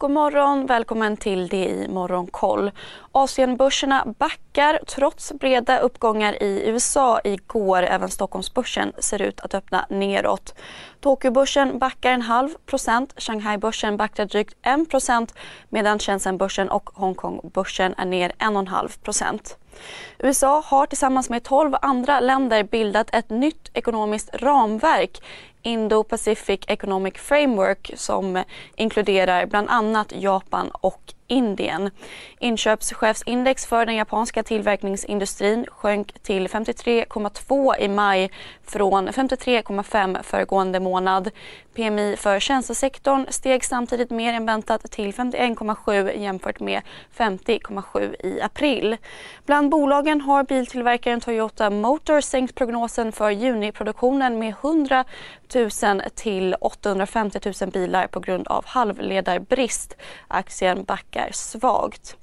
God morgon, välkommen till det i Morgonkoll. Asienbörserna backar trots breda uppgångar i USA igår. Även Stockholmsbörsen ser ut att öppna neråt. Tokyobörsen backar en halv procent, Shanghaibörsen backar drygt 1 procent medan Shenzhenbörsen och Hongkongbörsen är ner en och en halv procent. USA har tillsammans med 12 andra länder bildat ett nytt ekonomiskt ramverk Indo-Pacific Economic Framework som inkluderar bland annat Japan och Indien. Inköpschefsindex för den japanska tillverkningsindustrin sjönk till 53,2 i maj från 53,5 föregående månad. PMI för tjänstesektorn steg samtidigt mer än väntat till 51,7 jämfört med 50,7 i april. Bland bolagen har biltillverkaren Toyota Motor sänkt prognosen för juniproduktionen med 100 000 till 850 000 bilar på grund av halvledarbrist. Aktien backar ökar svagt.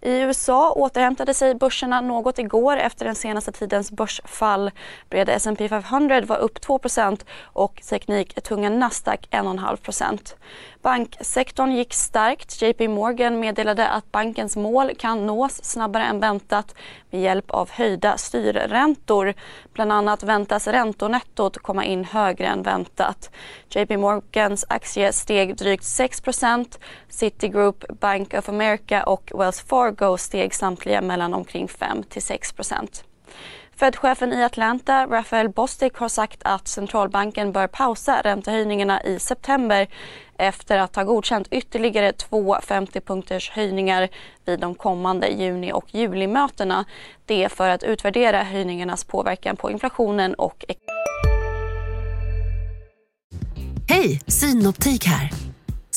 I USA återhämtade sig börserna något igår efter den senaste tidens börsfall. Breda S&P 500 var upp 2% och tekniktunga Nasdaq 1,5% Banksektorn gick starkt. JP Morgan meddelade att bankens mål kan nås snabbare än väntat med hjälp av höjda styrräntor. Bland annat väntas räntonettot komma in högre än väntat. JP Morgans aktie steg drygt 6% Citigroup, Bank of America och Wells Fargo steg samtliga mellan omkring 5 till 6 Fed-chefen i Atlanta, Rafael Bostic, har sagt att centralbanken bör pausa räntehöjningarna i september efter att ha godkänt ytterligare två 50-punkters höjningar vid de kommande juni och julimötena. Det är för att utvärdera höjningarnas påverkan på inflationen och Hej, Synoptik här.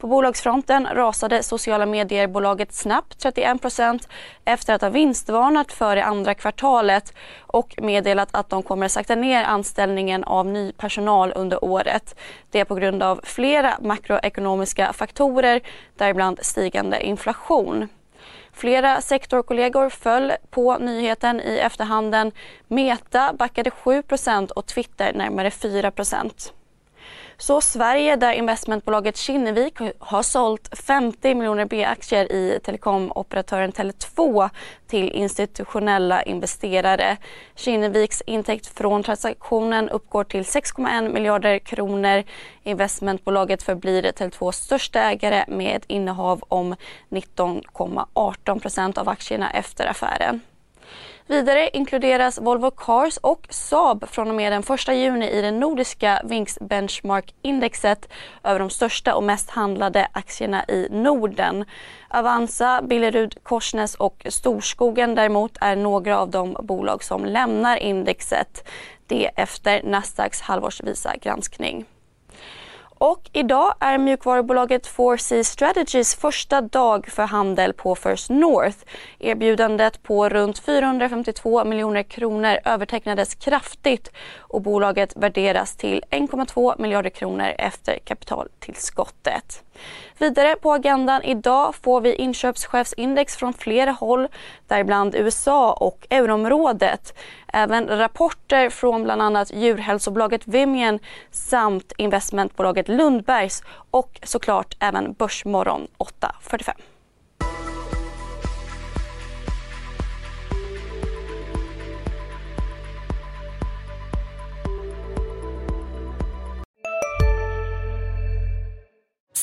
På bolagsfronten rasade sociala medier-bolaget Snap 31% efter att ha vinstvarnat för det andra kvartalet och meddelat att de kommer sakta ner anställningen av ny personal under året. Det är på grund av flera makroekonomiska faktorer, däribland stigande inflation. Flera sektorkollegor föll på nyheten i efterhanden. Meta backade 7% och Twitter närmare 4 så Sverige där investmentbolaget Kinnevik har sålt 50 miljoner B-aktier i telekomoperatören Tele2 till institutionella investerare. Kinneviks intäkt från transaktionen uppgår till 6,1 miljarder kronor. Investmentbolaget förblir Tele2s största ägare med ett innehav om 19,18 procent av aktierna efter affären. Vidare inkluderas Volvo Cars och Saab från och med den 1 juni i det nordiska Vinx Benchmark-indexet över de största och mest handlade aktierna i Norden. Avanza, Billerud, Korsnäs och Storskogen däremot är några av de bolag som lämnar indexet. Det efter Nasdaqs halvårsvisa granskning. Och idag är mjukvarubolaget 4C Strategies första dag för handel på First North. Erbjudandet på runt 452 miljoner kronor övertecknades kraftigt och bolaget värderas till 1,2 miljarder kronor efter kapitaltillskottet. Vidare på agendan idag får vi inköpschefsindex från flera håll, däribland USA och euroområdet. Även rapporter från bland annat djurhälsobolaget Vimian samt investmentbolaget Lundbergs och såklart även Börsmorgon 8.45.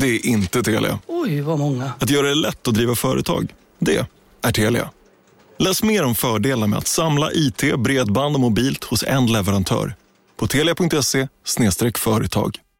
det är inte Telia. Oj, vad många. Att göra det lätt att driva företag, det är Telia. Läs mer om fördelarna med att samla IT, bredband och mobilt hos en leverantör på telia.se företag.